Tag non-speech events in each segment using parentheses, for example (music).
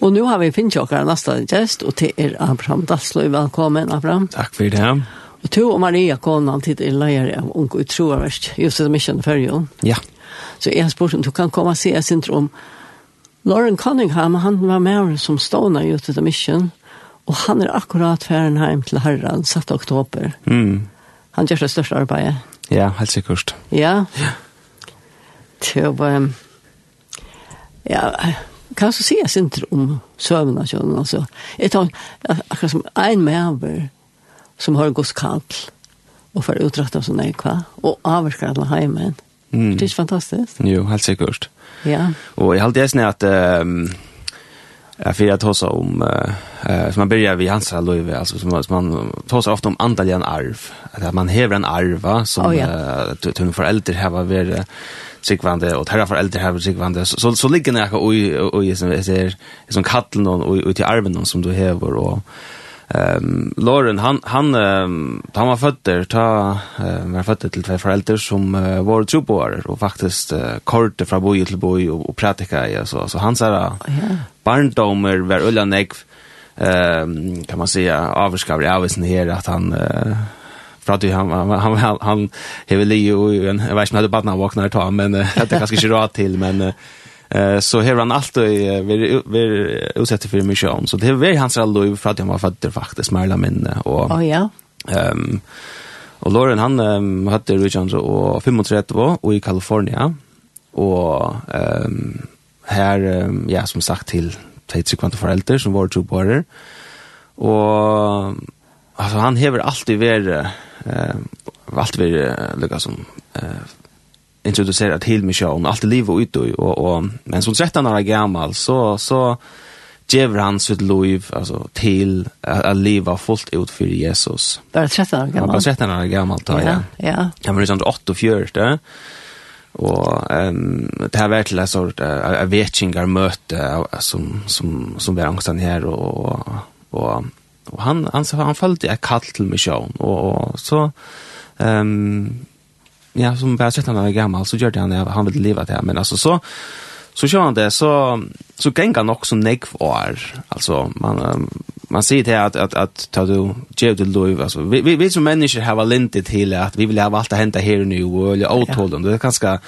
Och nu har vi finnchockar nästa gäst och til er Abraham Dalsløy. Välkommen Abraham. Tack för det. Och to og Maria Konan til er leier av Unge Utroverst, just det mission för jo. Ja. Så jag spår om du kan komma og se syndrom. Lauren Cunningham, han var med som stående i Uttet Mission. Och han är akkurat färden hem till herran, satt oktober. Mm. Han gör det största arbetet. Ja, helt sikkert. Ja. Ja. Till, um, ja, kan så sägas inte om sövna sjön alltså. Ett har akkurat som en mäver som har gått kallt och för uträtta såna här hva? och avskar alla hemmen. Mm. Det är fantastiskt. Jo, helt sikkert. Ja. Og jag hade nästan at... ehm Ja, för at hosa om eh som man börjar vid hans Löve alltså som, som man tåsar ofta om andaligen arv att man häver en arva som oh, ja. uh, tunn föräldrar har varit sikvande og terra foreldre har sikvande så så, så ligger det och och i som är som kallen och och till arven som du häver och ehm Lauren han han um, han var född där ta uh, var född till två föräldrar som uh, var troboare och faktiskt uh, korte från boy till boy och, och praktika ja så så han sa ja. barndomer var ulla ehm um, kan man säga avskavar i här att han uh, för att han han han han hever li och en jag vet inte hade barnen vaknar ta men det är kanske inte rätt till men eh så här han alltid vi vi utsätter för mission. Så det är hans då för att han var född faktiskt Marla minne och oh, ja. Ehm och Lauren han um, hade Richards och 35 år och i Kalifornien. Och ehm här ja som sagt till två kvanta föräldrar som var två barn. Och alltså han hever alltid varit eh valt vi lukka som eh introducerat till mig sjön allt liv och ut och och men som 13 år gammal så så ger han sitt liv alltså till att leva fullt ut för Jesus. Det är 13 år gammal. Ja, 13 år gammal då ja. Ja. Han var liksom 8 och 4 och ehm det här verkligen så att vetchingar möte som som som vi angående här och och Och han han så han følte ett kall till mission och, og så ehm um, ja som bare sett han var gammal så gjorde han han ville leva där men alltså så så kör han det så så gänga nog som negv år. alltså man man ser det att att att ta du ge det lov alltså vi vi, vi som människor har lintet till att vi vill ha allt att hända här nu och eller åthållen det är ganska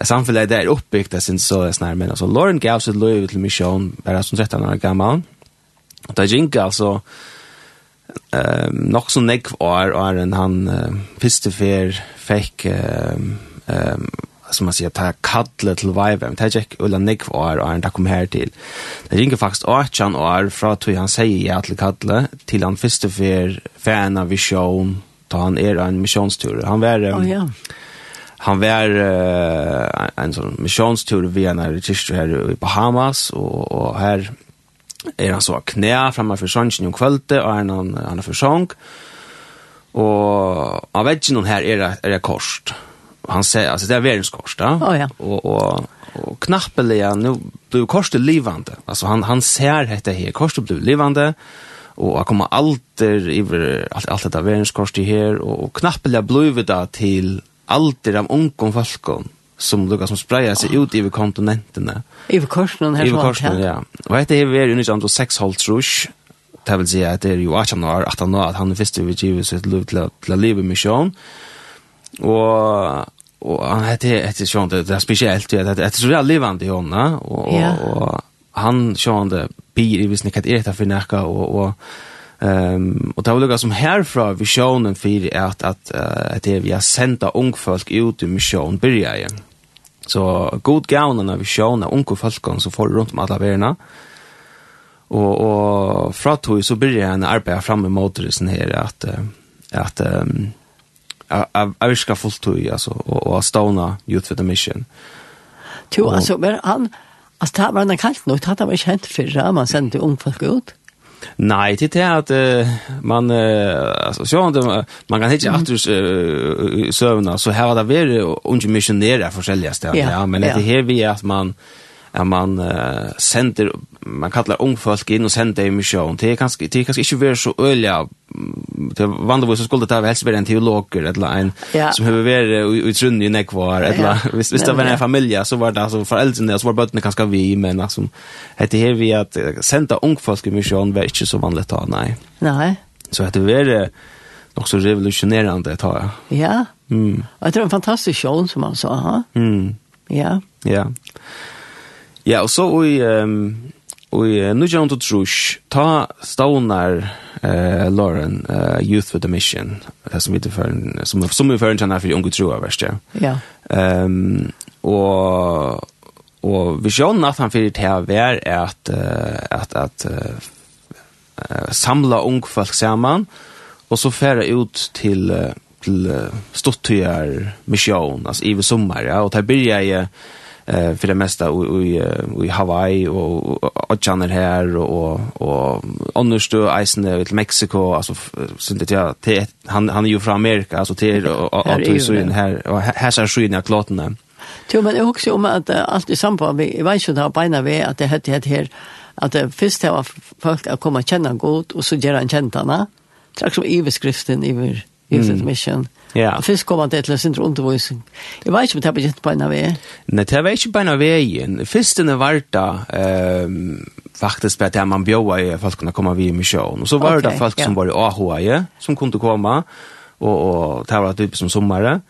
samhället där uppbyggt det sin så snär men alltså Lauren gav sitt lov till mission bara som 13 år gammal Det gikk altså eh nok så nekk var er en han uh, fyrste fer fekk ehm um, som man sier, ta kalle til men det tjekk ulla nekv år og han ta kom her til. Det ringer faktisk 18 år fra tog han sier ja til kalle, til han første fer fan av visjon, ta han er en misjonstur. Han var, Um, oh, ja. han var uh, en sånn misjonstur via en kyrstu her i Bahamas, og, og her er han så knæ framme for sangen om kvölde, og han, han, han er for sang. Og av veggen her er det, er det korst. Han sier, altså det er verdenskors, da. Oh, ja. Og, og, og knappelig, nå blir korset livande. Altså han, han ser dette her, korset blir livande, og han kommer alltid iver alt, alt dette verdenskors til her, og, og knappelig blir det til alltid av ungen folkene som lukar som sprayar sig ut över kontinenterna. I korsen här Över korsen, ja. Og dette er vi under och seks holdt trusch. Det vil si at det är ju 18 år, 18 år, at han är först över givet sitt liv till att leva mission. Og og han heter heter Sean det er speciellt det att det er så väl levande i hånda. Og, og, og han Sean det blir i visst nikat är det för näka og, og Ehm och det var lukka som härifrån visionen för att att att det vi har sända ung folk ut i mission börja igen. Så god gavnen av visionen av ung folk som får runt om alla värna. Och och från tog så börjar han arbeta fram emot motorisen sen här att att ehm jag vill ska fullt tog alltså och och stona youth for the mission. Jo alltså men han Alltså det var en kallt nog, det hade man inte hänt förra, man sände ungfolk ut. Nei, det er at uh, man uh, alltså så man, man kan inte åter uh, søvna, så her har det varit unge missionerer forskjellige steder, ja, ja, men det her vi at man at man uh, sender, man kallar ungfolk inn og sender i misjon. Det er kanskje, det er kanskje ikke vært så øyelig av, det er vanligvis så skulle det helst være en teologer, eller en ja. som har vært i, i nekvar, eller ja. (laughs) hvis, hvis det var en familie, så var det altså foreldrene, og så var bøttene kanskje vi, men altså, det her vi at senda ungfolk i misjon var ikke så vanlig da, nei. Nei. Så det vi er nok så revolusjonerende, tar jeg. Ja, mm. og tror det er en fantastisk show, som han sa, ha? Mm. Ja. Ja. Yeah. Ja, og så i um, i Nugent og Trush, ta Stoner eh Lauren eh Youth with a Mission. Det som vi för som som vi för en tjänar för unga troa värst ja. Ja. Ehm och och visionen at han för det här är att att att samla ung folk samman och så færa ut till till stottyar mission alltså i sommar ja och där börjar jag eh för det mesta i i Hawaii och och Channel här och och Anderstö isen till Mexiko alltså synd det ja han han är ju från Amerika alltså till att så in här. Och här så skyn klottarna. Jo men också om att allt i samband vi vet ju där beina ved att det hette her, att det først var folk å komme og kjenne han godt, och så gjør han kjent han, trakk som iveskriften över Jesus mission. Mm. Ja. Og først kom han til et sindre undervisning. Jeg vet ikke om det var ikke på en av veien. Det var inte på en av veien. Førstene var da ehm faktiskt på att man bjöd i folk kunna komma ved i misjonen. Og så var okay, det folk ja. som var i AHA, som kunde komma och och det var typisk som sommare.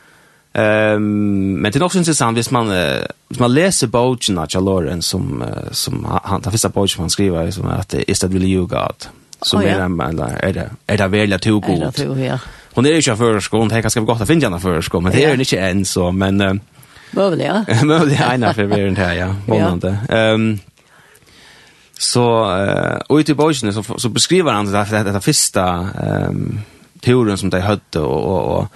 Ehm men det är också intressant hvis man uh, hvis man läser boken av Jaloren som uh, som han tar första boken han skriver som att det är att vill you god. Så oh, ja. är det är det är det väl att tog god. Ja, Hon är ju inte för skon, det kanske vi gott att finna henne för men det är ju inte än så, men uh, Möjligt, ja. (laughs) Möjligt, ena för vi är inte här, ja. Månande. Ehm Så eh och i tillbaka så så beskriver han det här det första ehm teorin som de hade och och och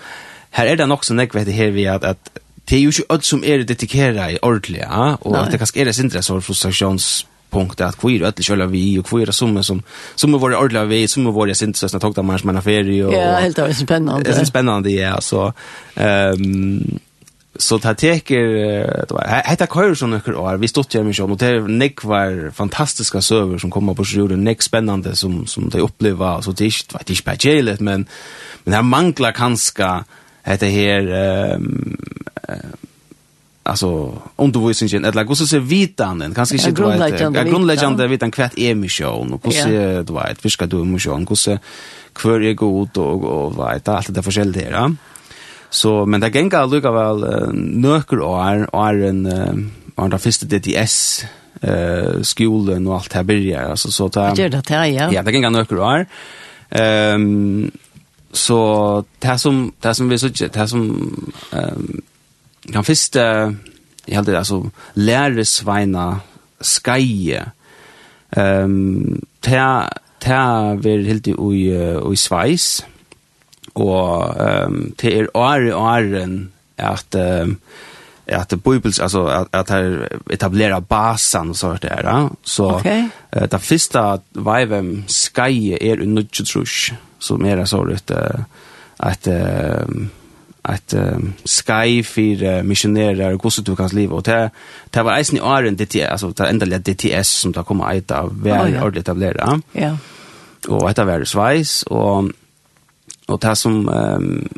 här är det också så näck vet det här vi att att det är ju inte allt som är dedikerade i ordliga och att det kanske är det intresse och frustrations punktet att kvira att köra vi och kvira som som som var ordla vi som var det sent så snart tog man med ferie och Ja, helt det spännande. Det är spännande ja så ehm så det teker det var hetta køyr som nøkker år vi stod hjemme sjón og det nick var fantastiska søver som kom på sjøen nek spennande som som de opplever, så det ikke vet ikke på men men det manglar kanska hetta her ehm um, alltså undervisningen eller hur så ser vitanen? Kanske inte du vet jag grundläggande vitan kvätt är mission och hur ser du vet hur ska du mission hur ser kvar är god och och vet allt det forskjelligt där ja. Så men det gänga lukar väl nöker och är en och där första DTS eh skolan och allt här börjar alltså så ta gör det här ja? Ja det gänga nöker och är ehm så det som det som vi så det som ehm kan fyrst, uh, jeg heldig, altså, læresveina skai, um, ta, ta ver heldig ui, ui sveis, og um, te er åre åren at um, at bibels alltså at at her etablera basen och sånt där ja? så okay. uh, det första vivem skai er en nudge trush så mer så det att att uh, at um, sky för uh, missionärer og hvordan du kan leve. och det det var eisen i åren det altså det ändliga DTS som då kommer att av vara oh, ja. ordentlig etablerad. Ja. Och detta hver Schweiz och och det som um,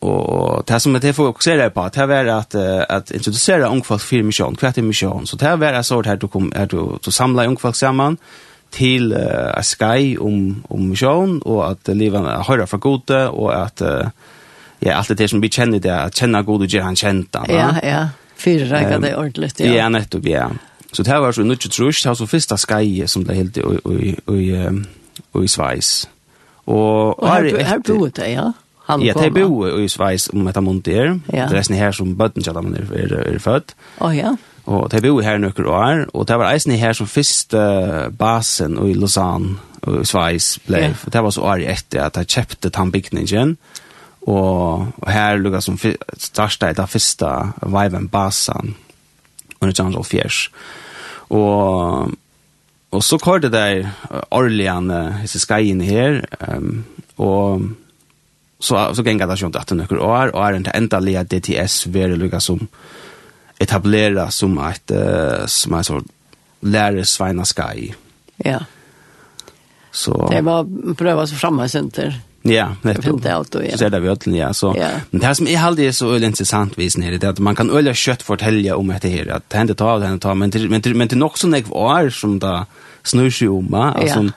och det som det fokuserer på det var att att introducera ungfolk för mission, kvart mission. Så det er så det här du kom er du, du samlar ungfolk samman till uh, Sky om om mission och att leva høyre för gode och att uh, ja, alt det som vi kjenner det, at känna god og göra han kjent da. Ja, ja. Fyra räcker det ordentligt, ja. Ja, nettopp, ja. Så det här var så nødt trus, det var så første skai som det helt i i Og, Och, och her, här bor det, ja. Han ja, det bor i Sveis om ett månad där. Ja. Det är her som bøtten kallar man er, er, är född. Oh, ja. Og det bor her nøkker år, og det var eisen her som første basen i Lausanne og Sveis ble. Yeah. Det var så året etter at jeg kjøpte tannbygningen. Og, og her lukka som starta i det første viben basan under Jungle Fjers. Og, og så kvar det der orlian hisse skyen her, um, og så, så gengar det skjønt at det nøkker år, og er en til enda lia DTS veri lukka som etablera som et, uh, som er så lærer Sveina Sky. Ja. Så. Det var prøva så framme senter. Ja, nettopp. Så ser det vi ötlen, ja. Så, ja. Men det som är alltid så öle intressant vis nere, det är att man kan öle kött fortälja om det här, att det händer ta, det händer ta, men det, men det, men det är nog sån jag var som det snur sig om, alltså,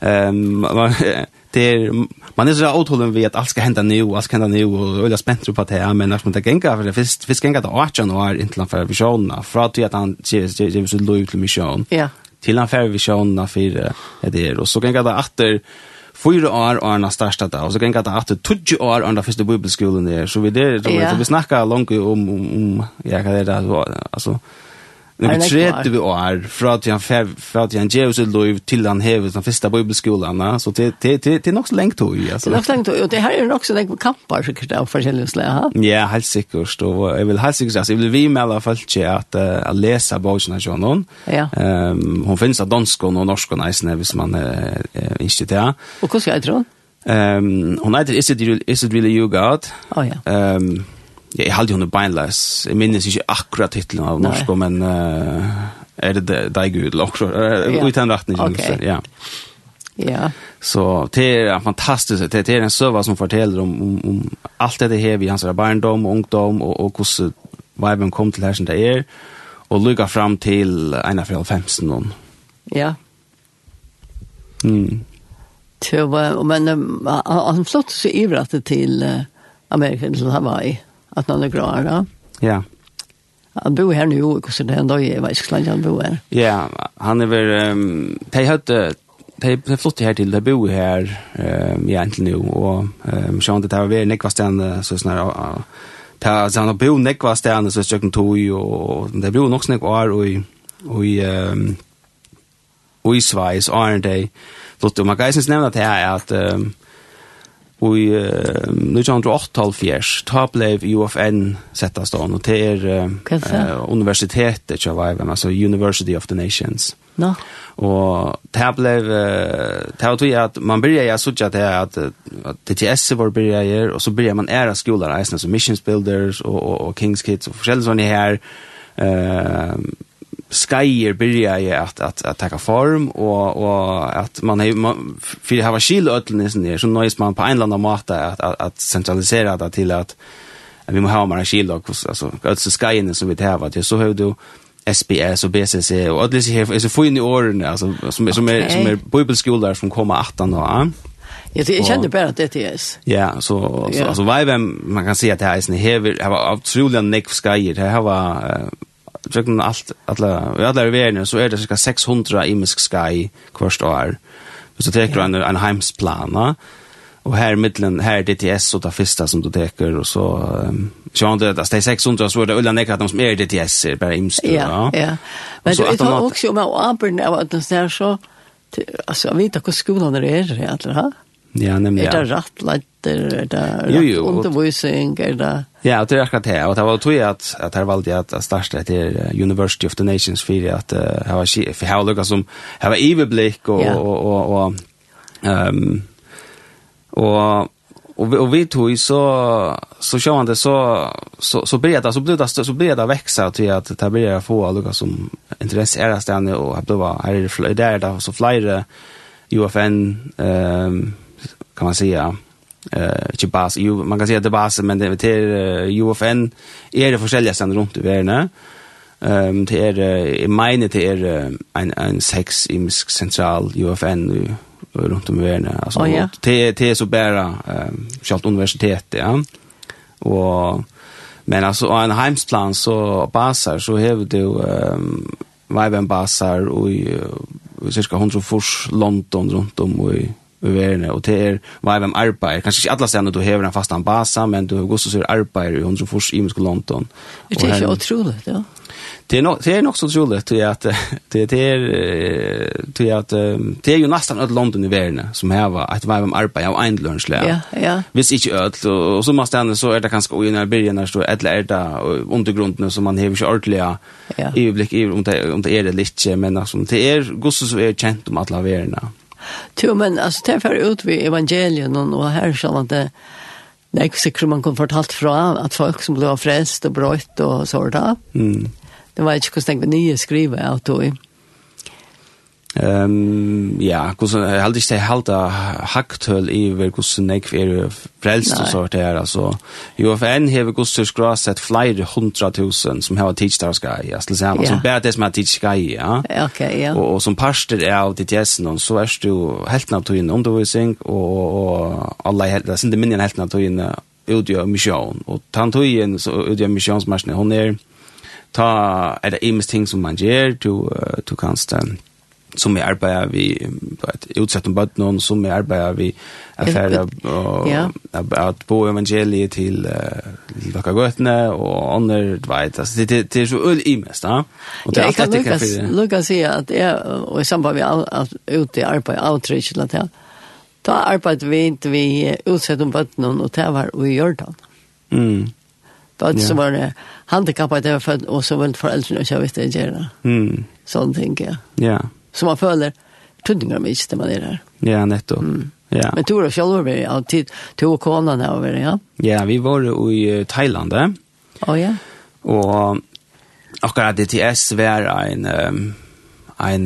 ja. um, det är, man är så åthållen vid att allt ska hända nu, allt ska hända nu, och öle spänt på det här, men när man inte gänga, för det finns, finns gänga till 18 år, inte land för visionerna, för att han ger så lov till mission. Ja. til han för visionerna för det här, og så gänga det efter, fyra år och han har starta det. och så kan det ta åter 20 år under den första bibelskolan där så vi det så ja. så vi snackar långt om om om, ja kan det alltså Nei, trete vi år, fra til han fer, fra til han gjør seg lov, til han hever den første bibelskolen, så det er nok så lengt tog, altså. Det er nok så lengt och det här är nok så lengt kamper, sikkert, av forskjellige slag, Ja, helt sikkert, og jeg vil helt sikkert, altså, jeg vil vi med alle folk til at jeg leser boken av noen. Ja. Um, hon finns av dansk og norsk og neisene, hvis man er ikke det. Och hur ska jag tro? Um, hon heter Is It is it Really You God? Oh ja. Um, Jeg halde henne beinleis. Jeg minnes ikke akkurat titlen av norsk, men uh, er det deg gud, eller også, uh, ut den retningen. Okay. Ja. Ja. Så det er fantastisk. Det, det er en søva som forteller om, om, om alt det her vi hans barndom, ungdom, og, og hvordan viben kom til her som det er, og lukka fram til 1.5. Ja. Mm. Så, men han flyttet seg ivret til Amerika, til Hawaii att någon är glad. Ja. Han bor här nu och så det ändå i Västskland han bor här. Ja, han er vel, um, de hadde, de de flyttet her til, de bor her, um, ja egentligen nu um, ehm sjön det har vi nekva stjärna så sånn her, såna ta så han har bor nekva stjärna så støkken kan tog og de bor nok snakk år og, og, och um, og i Sveis, og er det Lutto man kan ikke nevne at det er at, um, Og i uh, 1908-talfjers, ta blev UFN setta stånd, og det er uh, universitetet, ikke hva altså University of the Nations. No. Og det blev, uh, det var tog at man byrja, jeg sutja det at, at TTS var byrja og så börjar man æra skolor, eisne som Missions Builders og, og, og King's Kids og forskjellige sånne her, uh, skyer byrja ju att att att ta form och och att man har man för det har skil ödlen är så nöjs man på en eller annan måte att att, att centralisera det till att vi måste ha mer skil och alltså alltså skyen som vi har att så hur du SBS och BCC och ödlen är så få in i åren alltså som som är som är bibelskolor som kommer att då Ja, det kände bara att det är Ja, så så alltså vad man kan se att det här är en heavy har otroliga neck skyer. Det här var tjøkken alt, alla, i alle verene, så er det cirka 600 imisk sky hvert år. Hvis du teker en, en heimsplana, og her middelen, her er DTS og det første som du teker, og så, um, så han det, altså de 600, så er det ulla nekka at de som er DTS, er bare imst. Ja, ja. Men du, jeg tar også om jeg arbeidene av at det er så, altså, jeg vet ikke hva skolen er, egentlig, ha? Ja, nemlig, ja. Er det rettletter, er det rettundervisning, er det... Ja, det er akkurat det. Og det var tror jag att att här valde jeg att starta det University of the Nations for at uh, jeg var kjef. Jeg var lukket som jeg var iveblikk og, och og, og, ehm och og, og, vi tog så så sjå han det så så så breda så breda så breda växa till att det blir få lukket som intresse är där och att det var här är det där så flyr UFN um, kan man säga eh inte bas ju man kan säga det bas men det till uh, UFN är det forskjelliga sen runt i världen. Ehm till det är i mine det är en en sex i central UFN runt om i världen alltså oh, ja. det det är så bara ehm själva universitetet ja. Och men alltså en hemsplan så basar så har du ehm um, basar och i cirka 100 fors London runt om och i i verden, og det er hva er hvem arbeid. Kanskje ikke alle stedene du hever en fastan basa, men du går så ser arbeid i hundre fors i musk London. Er det ikke otroligt ja? Det är nog det är nog så utrolig, att at det, det till att det är ju nästan ett London i verden som hever var att er hvem arbete av en lønnsle. Ja, ja. Visst inte öll och, så måste ändå så är det kanske i när början när står ett är det undergrunden som man hever ikke ordentlig ja. i øyeblikk om det, om det är det lite men alltså det er gosset som är känt om alla verden. Jo, men altså, det er ut ved evangelien, og her skal man det, det er ikke sikkert man kunne fortalt fra, at folk som ble frest og brøtt og sånt da. Mm. Det var ikke hvordan jeg nye skrive av tog. Ehm ja, kus halt ich der halt der hacktöl i vel kus neck er frelst og sort her altså. UFN har kus til grass at flyer 100000 som har teach stars guy. Ja, skal se som bært det som teach sky, ja. Okay, ja. Og, som pastor er av jessen og så er du helt nab til undervisning og og alle helt det sind minne helt nab til utgjør mission og tantoyen så utgjør missionsmarsjen hon er ta er det imens ting som man gjør du du kanst som jeg arbeider vi på at utsatt om bøtten som jeg arbeider vi affære og ja. at bo evangeliet til uh, Vakka Gøtene og andre vet altså det, det, det er så øl i mest, da. Og det er ja, jeg kan Lukas, Lukas si at jeg, og i samband med at ute i arbeid, outreach eller det, da arbeidde vi ikke vi utsett om bøtten og det var i Jordan. Mm. Da Bøtten ja. som var det handikappet, det var født, og så var foreldrene ikke visste jeg gjerne. Mm. Sånn, ting, ja. Ja. Yeah som man føler tundingar med ikke det man er her. Ja, nettopp. Mm. Ja. Men tror jag själv var jag tid og konan där över ja. Ja, vi var jo i Thailand. Ja, ja. Og akkurat DTS var en en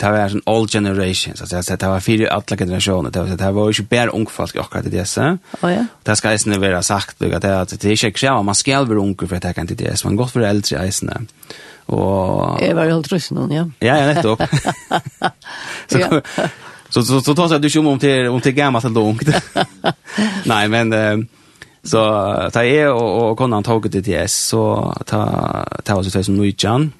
det var en old generation så att det var fire alle generationer det var det var ikke bare unge folk akkurat DTS. så. Ja ja. Det skal ju vara sagt at det er ikke krevet, man ska vara ung för att det kan inte det man gott för äldre isne. Og... Jeg var jo helt ryss någon, ja. Ja, ja, nettopp. (laughs) så, ja. så så så tar jeg du ju om til, om til gammelt eller ungt. (laughs) Nei, men eh, så ta jeg og, og konan tog det till S så ta ta oss till som Nujjan.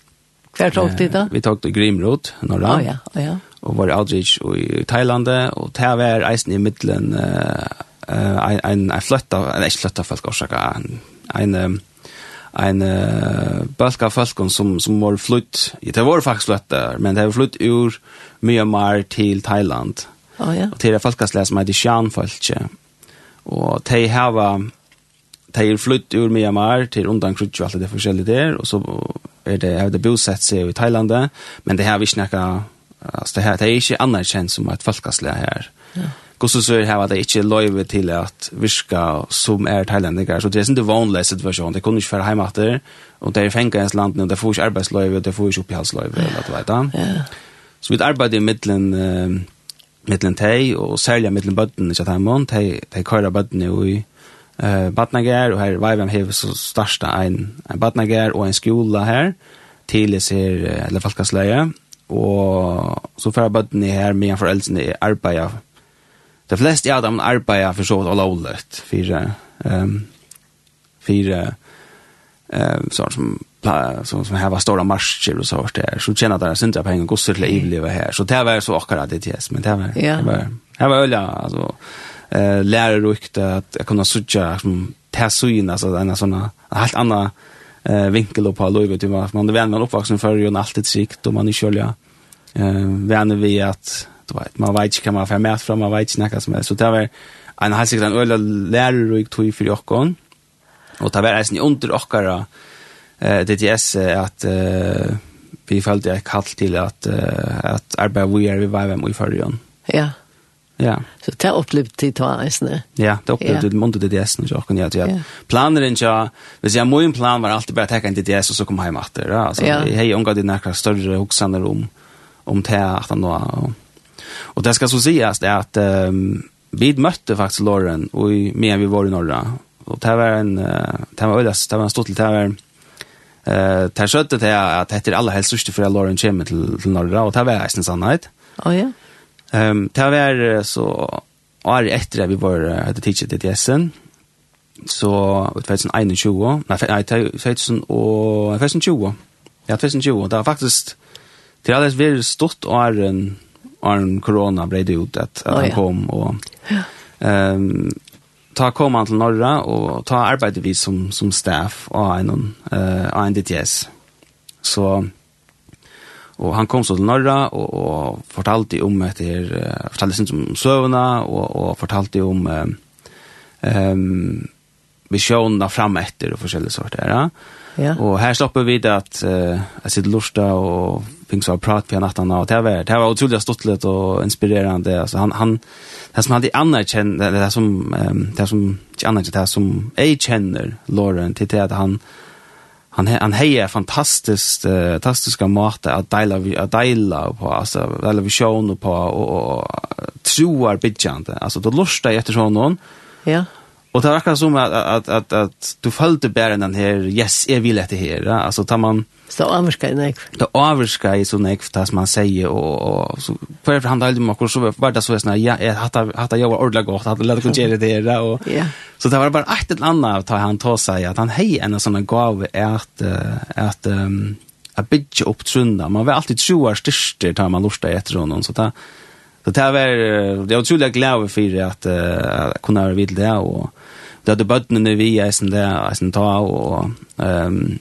Kvar tog det da? Vi tog till Grimrod, norra. Ja, oh, ja. og var i Aldrich och i Thailand og ta var eisen i mitten uh, en en en flytta, en fløtta folk orsaka en en en uh, bølg av folkene som, som var flytt, det var faktisk flytt der, men det var flytt ur Myanmar til Thailand. Oh, ja. Og til det folkesle som heter Sjanfolkje. Og de hava, de er flytt ur Myanmar til undan krutje og alt det forskjellige der, og så er det, er det bosett seg i Thailand, men det har vi ikke nekka, altså det, her, det er ikke anerkjent som et folkesle her. Ja. Gosse så här det inte löjve till att viska som är thailändiska. Så det är inte vanlig situation. Det kunde inte för hem åter och det är fänga ens land nu det får ju arbetslöjve, det får ju upp eller vad vet jag. Ja. Så vi arbetar i mitten eh mitten tej och sälja mitten botten så att man tej tej köra botten i eh batnager och här Vivem har så största en en batnager och en skola här till ser eller Falkaslöja och så för botten här med föräldrarna arbetar de fleste av dem arbeider for så vidt all lovløtt, for, um, for eh sånn som som som här var stora marscher och vart det så tjänar där synda pengar går så till överleva här så det var så akkurat det yes men det var det var det var öliga alltså eh lärarrukt att jag kunde söka som tärsyn alltså en såna helt annan eh vinkel på Louis var man det vänner uppvuxen för ju alltid sikt och man är själva eh vänner vi att du vet, man vet ikke hva man får med fra, man vet ikke hva som er. Så det var en helt sikkert en øyla lærerik tog for jokken, og det var eisen i under okkara eh, DTS at eh, vi følte jeg kall til at, eh, at arbeid vi er vi var med i førjen. Ja. Ja. Så det opplevde de to eisene. Ja, det opplevde til mundet DTS-en hos jokken, ja. ja. Planer ikke, ja, hvis jeg må en plan var alltid bare tekka en DTS og så kom hjem etter, ja. Altså, ja. jeg har unga omgått i nærkere større hoksaner om, om det at han nå, og Och det ska så sägas det att um, vi mötte faktiskt Lauren och i, med vi var i norra. Och det var en det var ödes, det var en stort det var eh tar skött det att det heter alla helst största för Lauren kommer till till norra och det var nästan sannhet. Ja ja. Ehm det var så år efter vi var hade teachet det Essen så ut 2021, nei, nei, 2020, ja, 2020, det var faktisk, det er alles veldig stort åren Arn Corona bredde ut att, att oh, han kom. Och, um, ta kom han til norra och ta arbeidet vi som, som staff av en, uh, en DTS. Så och han kom så til norra och, och fortalte om att det fortalte sin som søvna och, och fortalte om um, um visjonene fram efter og forskjellige sorter. Ja? ja. Och här slipper vi det att uh, jeg sitter lusta och finns och prat på natten Og det var det var otroligt stottligt och inspirerande alltså han han det som hade annars känd det, det som um, det som annars det som jeg kjenner, Lauren til det att han han han hejer fantastiskt uh, fantastiska måter att dela vi att dela på alltså dela visioner på och, och, och troar bidjande alltså då lustar jag efter honom ja Och det verkar som att att att att du följde bären den här yes är vill det här alltså tar man så avskaj nej. Det i så nekv, det som man säger och och så för för han delade mig, så var det så här ja jag hade hade jag var ordla gott hade lärt kunna göra det där och så det var bara ett eller annat att han tar sig att han hej en sån gåva är att att att bygga upp trunda. Man var alltid tjoar styrster tar man lustar efter honom så det, Så det var det var otroligt glad för att att kunna vara vid det och det hade bötterna vi är sen där sen ta och ehm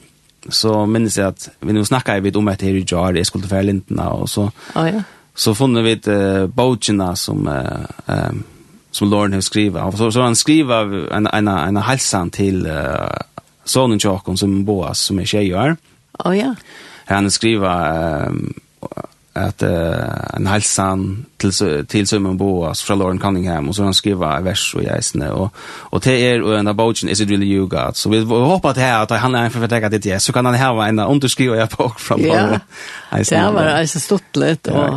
så minns jag att vi nu snackade vi om att det är ju jar det skulle för linterna och så ja ja så funnit vi ett uh, boutjena som uh, um, som Lauren har skrivit. Så, så han skriver en, en, en hälsan till uh, sonen Jakob som boas som är tjejer. Oh, ja. Han skriver um, att uh, en hälsan till till som boas från Lauren Cunningham och så han skriva vers och jag snä och och till er och en about is it really you God så vi hoppas att här att han är för att det yes så kan han ha en underskriva jag på från Ja. Det var alltså stort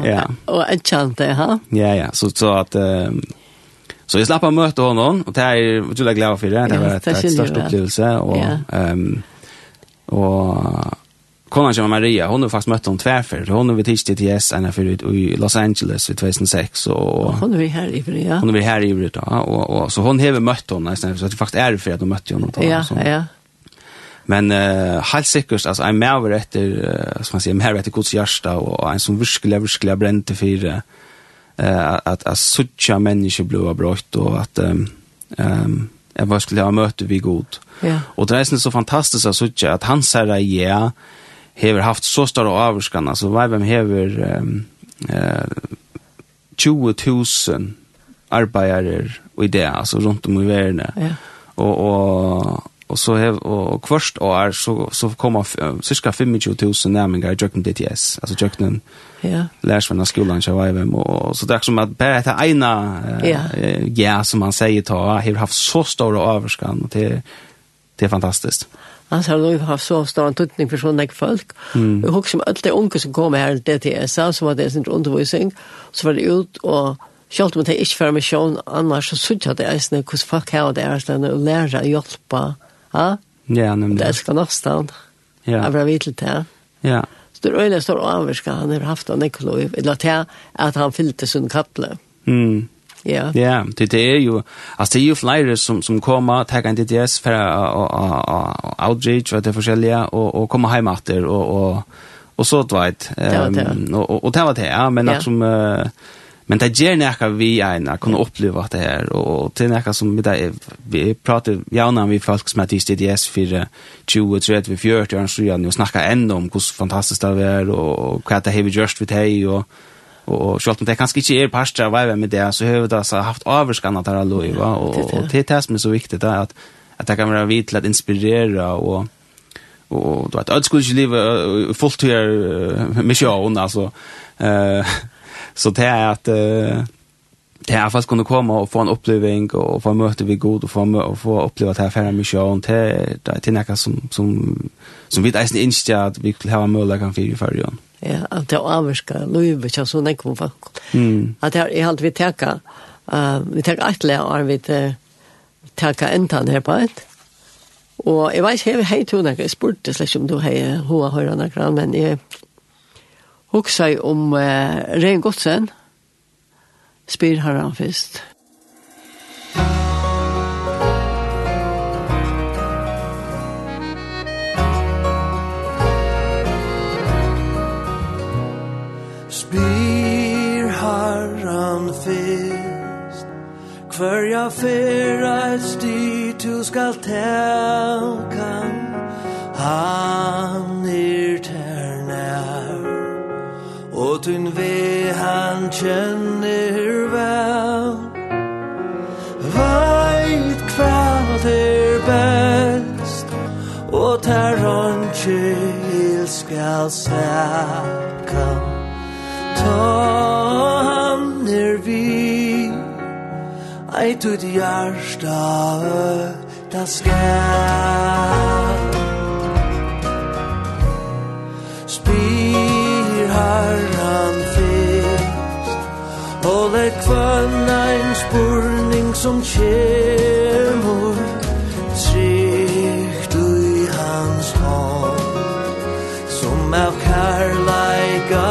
ja. och och en chant ha. Ja ja så så att um, Så jag slapp av möte honom och det är otroligt glad för det. Det var ett, ett störst upplevelse och ehm och Konan som Maria, hon har faktiskt mött hon tvärför. Hon har vi tisdag till yes, ena förut i Los Angeles vid 2006. Och, hon är här i Bryta. Hon är här i Bryta, då Och, och, så hon har mött hon, nästan, så det faktiskt är för att hon mötte honom. Ja, så. ja. Men uh, helt säkert, alltså, en mer efter, uh, som man säger, mer efter Guds hjärsta och en som verkligen, verkligen brände för uh, att, att, att sucha människor blev brott och att um, um, jag bara skulle ha mött vi god. Ja. Och det är så fantastiskt att sucha att han säger ja, hever haft så stora avskan alltså Vibem hever um, uh, 20 000 arbeider och idéer alltså runt om i världen. Ja. Och och och så hev och kvart år så så kommer cirka 25000 närmingar i Jöknen DTS alltså Jöknen ja lärs från skolan så var och så där som att bara det ena ja. ja som man säger ta har haft så stora överskan och det det är fantastiskt Hans har nog haft så stor en tutning för sådana folk. Mm. Jag husker om alla de unga som kom här till DTS, som var det sin undervisning. Så var det ut och Sjalt om det ikke var misjon, annars så synes jeg det er sånn hvordan folk har det er sånn å lære å hjelpe. Ja, ja nemlig. Det elsker nåstan. Ja. Jeg var vidt til. Ja. Så det er øyne står avvirka, han har haft en ekologiv, eller til at han fyllte sin kattle. Mm. Ja. Ja, det det er jo altså det er jo flere som som kommer tar en DDS for å outreach og det forskjellige og og komma hjem etter og og og så vet ehm og og det var det ja men att som men det gjør näka vi en å kunna uppleva det här og det näka som vi där vi pratar gärna vi folk som att DDS for 20 30 40 år så jag nu snackar ändå om hvor fantastisk det är og hva det har vi gjort vid det og och självt om det kanskje ikke er pastor vad veivet med det så har det (laughs) så haft avvurskan at det er lov va och och det är det som är så viktigt är att att det kan vara vidt til att inspirera och och du att öd skulle ju leva fullt här mission alltså eh så det är att det är fast kunde komma och få en upplevelse och få møte vi god och få och få uppleva det här färra mission det er noe som som som vi inte ens inte vi har möjlighet kan for i förrjön. Mm ja, at det avvirka løyve, ikke sånn jeg kom folk. Mm. At jeg, jeg halte vi teka, uh, vi teka et lær, og vi teka entan her på et. Og jeg vet ikke, hei to tog jeg spurte slett om du hei hoa høyra nekra, men jeg hoksa om uh, Rein Godsen, spyr her han først. spyr harran fyrst. Hverja fyr eit sti tu skal telka Han er ternær. Og tun ve han kjenner vel. Veit kvad er best Og ter han kjell skal sækka han er vi Ei tu di hjärsta ta skal Spyr harran fyrst Og det kvann ein spurning som kjemur Trygt ui hans hånd Som av kærleika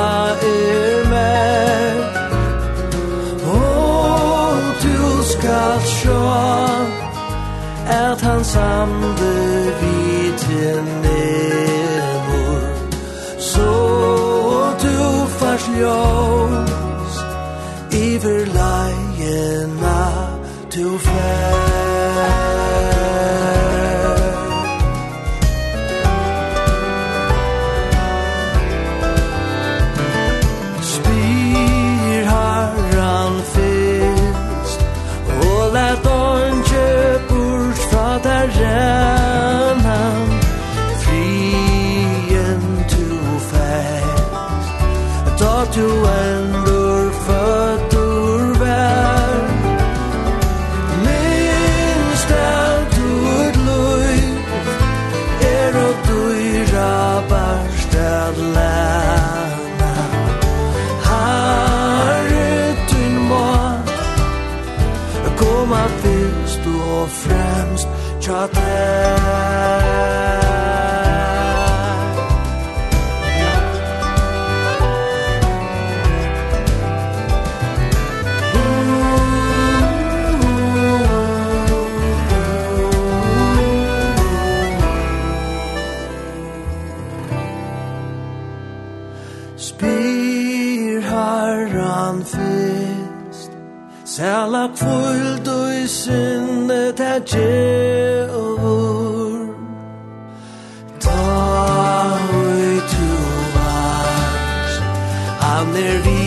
er samde vi til nemor. Så du fars ljós Iver leiena du fær there be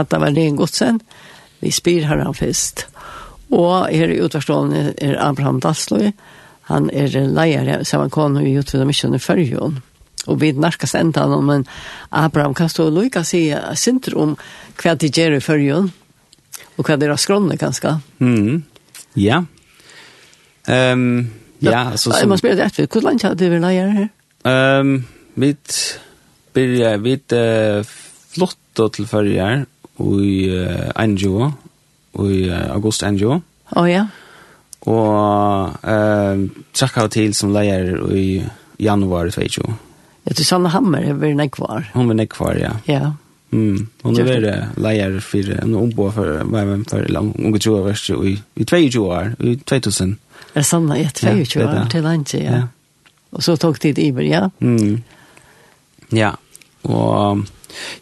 hatt av en godsen. Vi spyr her han først. Og her i utvarstående er Abraham Dalsløy. Han er leier sammen kone i utvidda misjon i Førjøen. Og vi nærkast enda han, men Abraham kan stå og lykke seg sinter om hva de gjør i Førjøen. Og hva de har skrånne, kanskje. Mm. Ja. Um, ja, så... Jeg må spørre deg etter, hvor langt har du vært leier her? Um, vi byrja, vi uh, flott til førjar i NGO, i august NGO. Å oh, ja. Og eh, trakk av til som leier i januar 2020. Ja, til Sanne Hammer er vi nekvar. Hun er nekvar, ja. Ja. Mm. Hon er väl leier for en ombo för vad vem för lang unge tjoa värst i i 22 år i 2000. Är sanna i 22 år till lunch ja. ja. Og så tok tid i ja. Mm. Ja. Och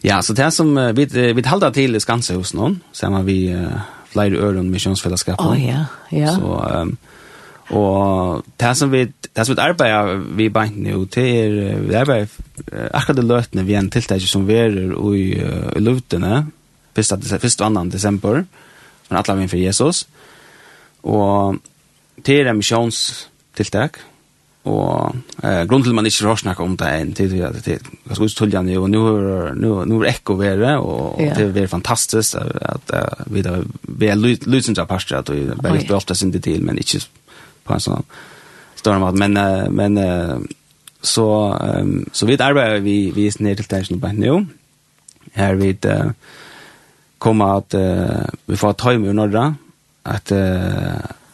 Ja, så det som uh, vi, vi halda til i Skansehus nå, sammen vi uh, flere øren misjonsfellesskapet. Åh, oh, ja, ja. Så, um, og det som vi, det som vi arbeider vi beint nå, det er, vi arbeider uh, akkurat det løtene vi en tiltak som vi er i, uh, i luftene, først og 2. desember, men alle vi for Jesus. Og det er en misjonstiltak, og eh grund til man ikke har snakket om det enn tid til at det er så tuljan jo nu nu nu er ekko være, og det er fantastisk at at uh, vi da vi er lusen til pastor at vi bare spelta sin til men ikke på en sånn storm måte, men uh, men uh, så um, så vi arbeider vi vi er ned til tension på nå. Her vi uh, komma at vi får ta i med norra at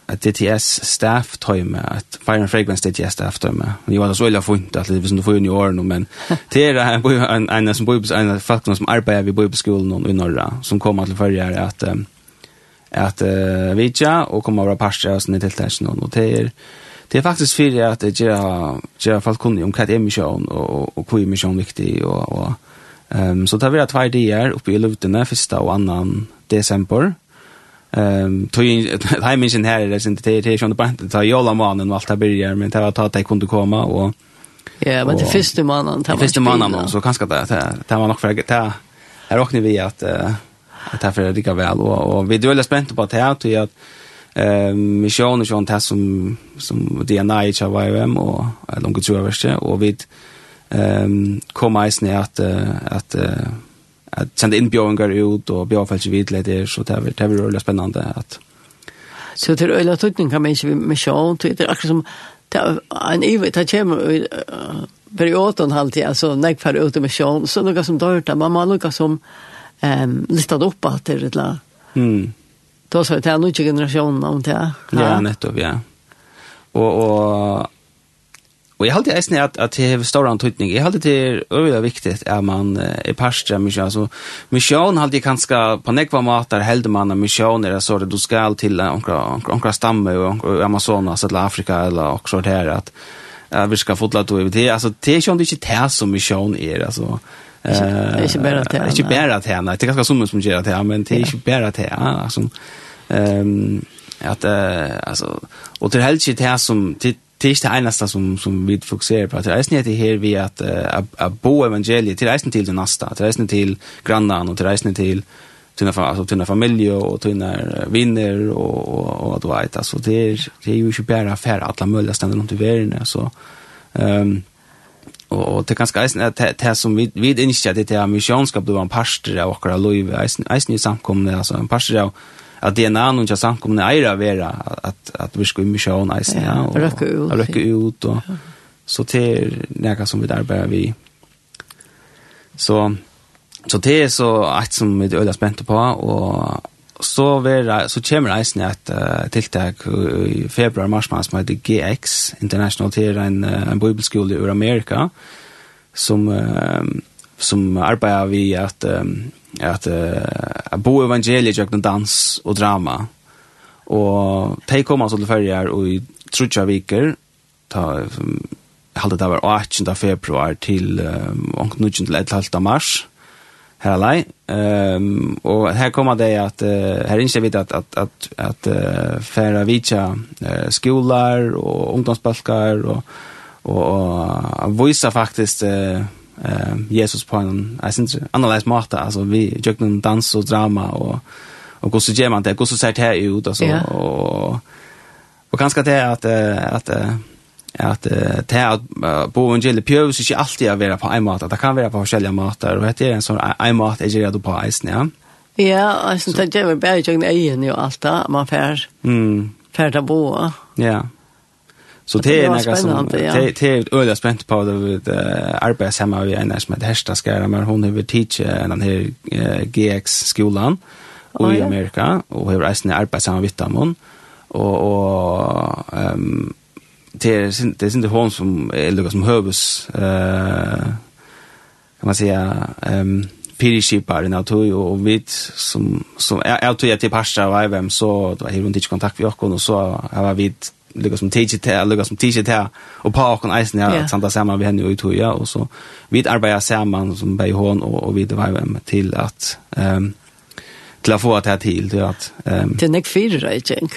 att DTS staff time att Fire and Fragrance DTS staff time. Vi var så illa funt att det visste för i år nu men (laughs) det är en en en som bor en folk som arbetar vi bor på skolan i norra som kommer till förra att att uh, vidja och komma vara pastor och såna till täsen och det är det är faktiskt för att det ger ger folk kunde om kat emission och och hur mission viktig och och ehm så tar vi att två dagar uppe i Lutene första och annan december. Ehm tog in (laughs) heimingen här är det sen det är ju inte ta jolla mannen och allt det börjar men det var att det kunde komma och Ja, men det första mannen det första mannen så kanske det det var nog för det är också vi att att det för det väl. Och och vi är väldigt spända på att här till att ehm mission och sånt här som som DNA i HVM och långt tror jag och vi ehm komma isne att att att sända in björingar ut och björa falska vidläder så det är det är väldigt spännande att så till öla tutning kan man inte med show till det är akkurat som en evig ta kem perioden halvtid alltså när för ut med show så något som dörta mamma något som ehm listat upp allt det där. Mm. Då så det är nu generationen om det ja nettopp ja. Og, och Och jag har alltid äsnat att att det är stor antydning. Jag har alltid det är viktigt att man är pastra mycket alltså mission har det kanske på nekva matar helde man en mission eller så det du ska till onkra onka stamme och Amazonas eller Afrika eller också det här att att vi ska fotla då det alltså det är ju inte det som mission är alltså eh inte bara att inte bara att henne det är ganska som som gör det men det är inte bara att alltså ehm att alltså och det helst det här som till det är inte det enda som, som vi fokuserar på. Det är inte det här vi att, att, att bo evangeliet, det är inte till det nästa, det är inte till grannan och det är inte till alltså tunna familj och tunna vinner och och och då vet alltså det är det är ju ju bara affär alla möjliga ställen runt i världen alltså ehm och och det kanske är det det som vi vi inte det är missionskap då var en pastor och våra Louis är är ju samkomna alltså en pastor av att DNA någon jag sank kommer nära vara att att vi ska ju mycket ha nice ja och rycka ut och rycka ut och så till näka som vi där börjar vi så så det är så att som vi är öliga på och så vera så kommer eisen at uh, tiltak i februar mars mars med GX International til en, en bibelskole i Amerika som uh, som arbeider vi at um, att uh, bo evangeliet gjør dans og drama. Og de kom alltså til ferie och i trutja viker ta um, jeg halte det var 18 februar til um, 19 till 11 mars här lei. Ehm och här kommer det att uh, här inser vi att att att att uh, färra vitja uh, skolor och ungdomsbalkar och och, och visa faktiskt uh, eh Jesus på en jag syns analyse Marta alltså vi jag någon dans och drama och och hur så ger man det? Hur så ser det här ut? Alltså yeah. och och ganska det att att att det bo en evangeliet pjövs inte alltid att vara på en mat det kan vara på olika matar och det är en sån en mat är det på isen ja. Ja alltså det gör vi bara jag egen ju allt man fär mm. fär ta bo ja. Så det är något som det er öliga spent på det arbetet hemma vi är nästan med hersta skæra, men hon över teach en här GX skolan i Amerika och har resten är arbetet samma vitt om och och ehm det är det är inte hon som är lukka som hövs eh kan man säga ehm pirishipar i natur och vi som som jag tror jag till pasta och vem så då har hon inte kontakt med och så har vi lukka som teacher til, lukka som teacher til, og pa okken eisen, ja, yeah. sanda saman vi henne og i tog, ja, og så vi arbeider saman som bei hon og, og vi det var jo til at, um, til å få det her til, til at... Um, til nek fyrir reikjeng.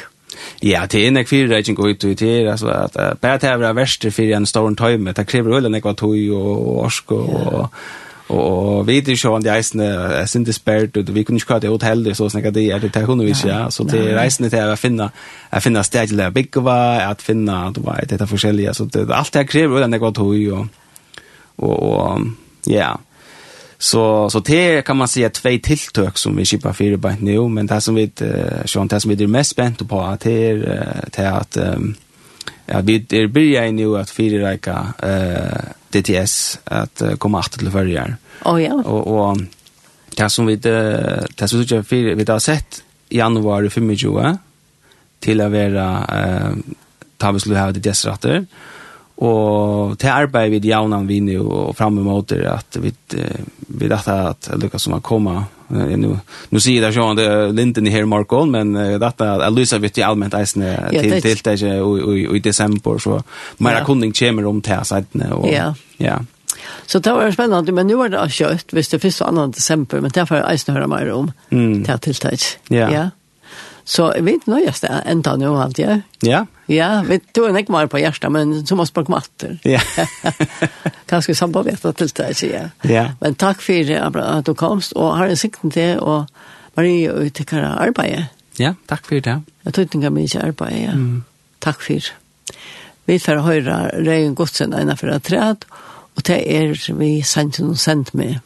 Ja, til en nek fyrir reikjeng og ut og til, altså, at uh, bare til å være verster fyrir en stor tøyme, det krever ulen nek var tøy og orsk og... Yeah. og Og vi er ikke om de reisene er sint spært, og vi kunne ikke kjøre til hotell, så snakket det er det til hun ikke, ja. Så det er reisende til å finne, å finne sted til å bygge, å finne, du vet, det er forskjellige. Så det, alt det krever, det er godt høy, og, og, og ja. Så, så det kan man säga två tilltök som vi kippar fyra på nu, men det som vi, uh, det som vi är mest spänt på, det är, det är att, um, Ja, vi er byrja i nu at fire reika uh, DTS at uh, komma att till förrjar. Oh, ja. Och, och det som vi det det som vi tycker vi, vi har sett i januari 25 till att vara eh, ta vi skulle ha DTS-ratter. Och till arbeid vid Jaunan vi nu och fram emot det att vi vi detta att Lucas som har komma nu nu ser det ju det Linden i her Markon men detta att Luisa vet ju allmänt eisne till till det i i desember så mera kunding kommer om til sidene och ja ja Så det var spännande, men nu var det kjøtt, visst det finns annan december, men därför är det höra mer om mm. det tiltak. Ja. ja. Så jeg vet nöjast det ända nu allt, ja? Ja, Ja, vi tog en ikke mer på hjertet, men så måste på matter. Ja. (laughs) Kanskje samarbeidet til det, sier jag. Ja. Men takk for at du komst, og har en sikten til å Marie og uttikker arbeidet. Ja, takk for det. Jeg tror ikke mye arbeid, ja. Mm. Takk for. Vi får høre Røyen Godsen innenfor et træd, og det er vi sendt noen sendt med.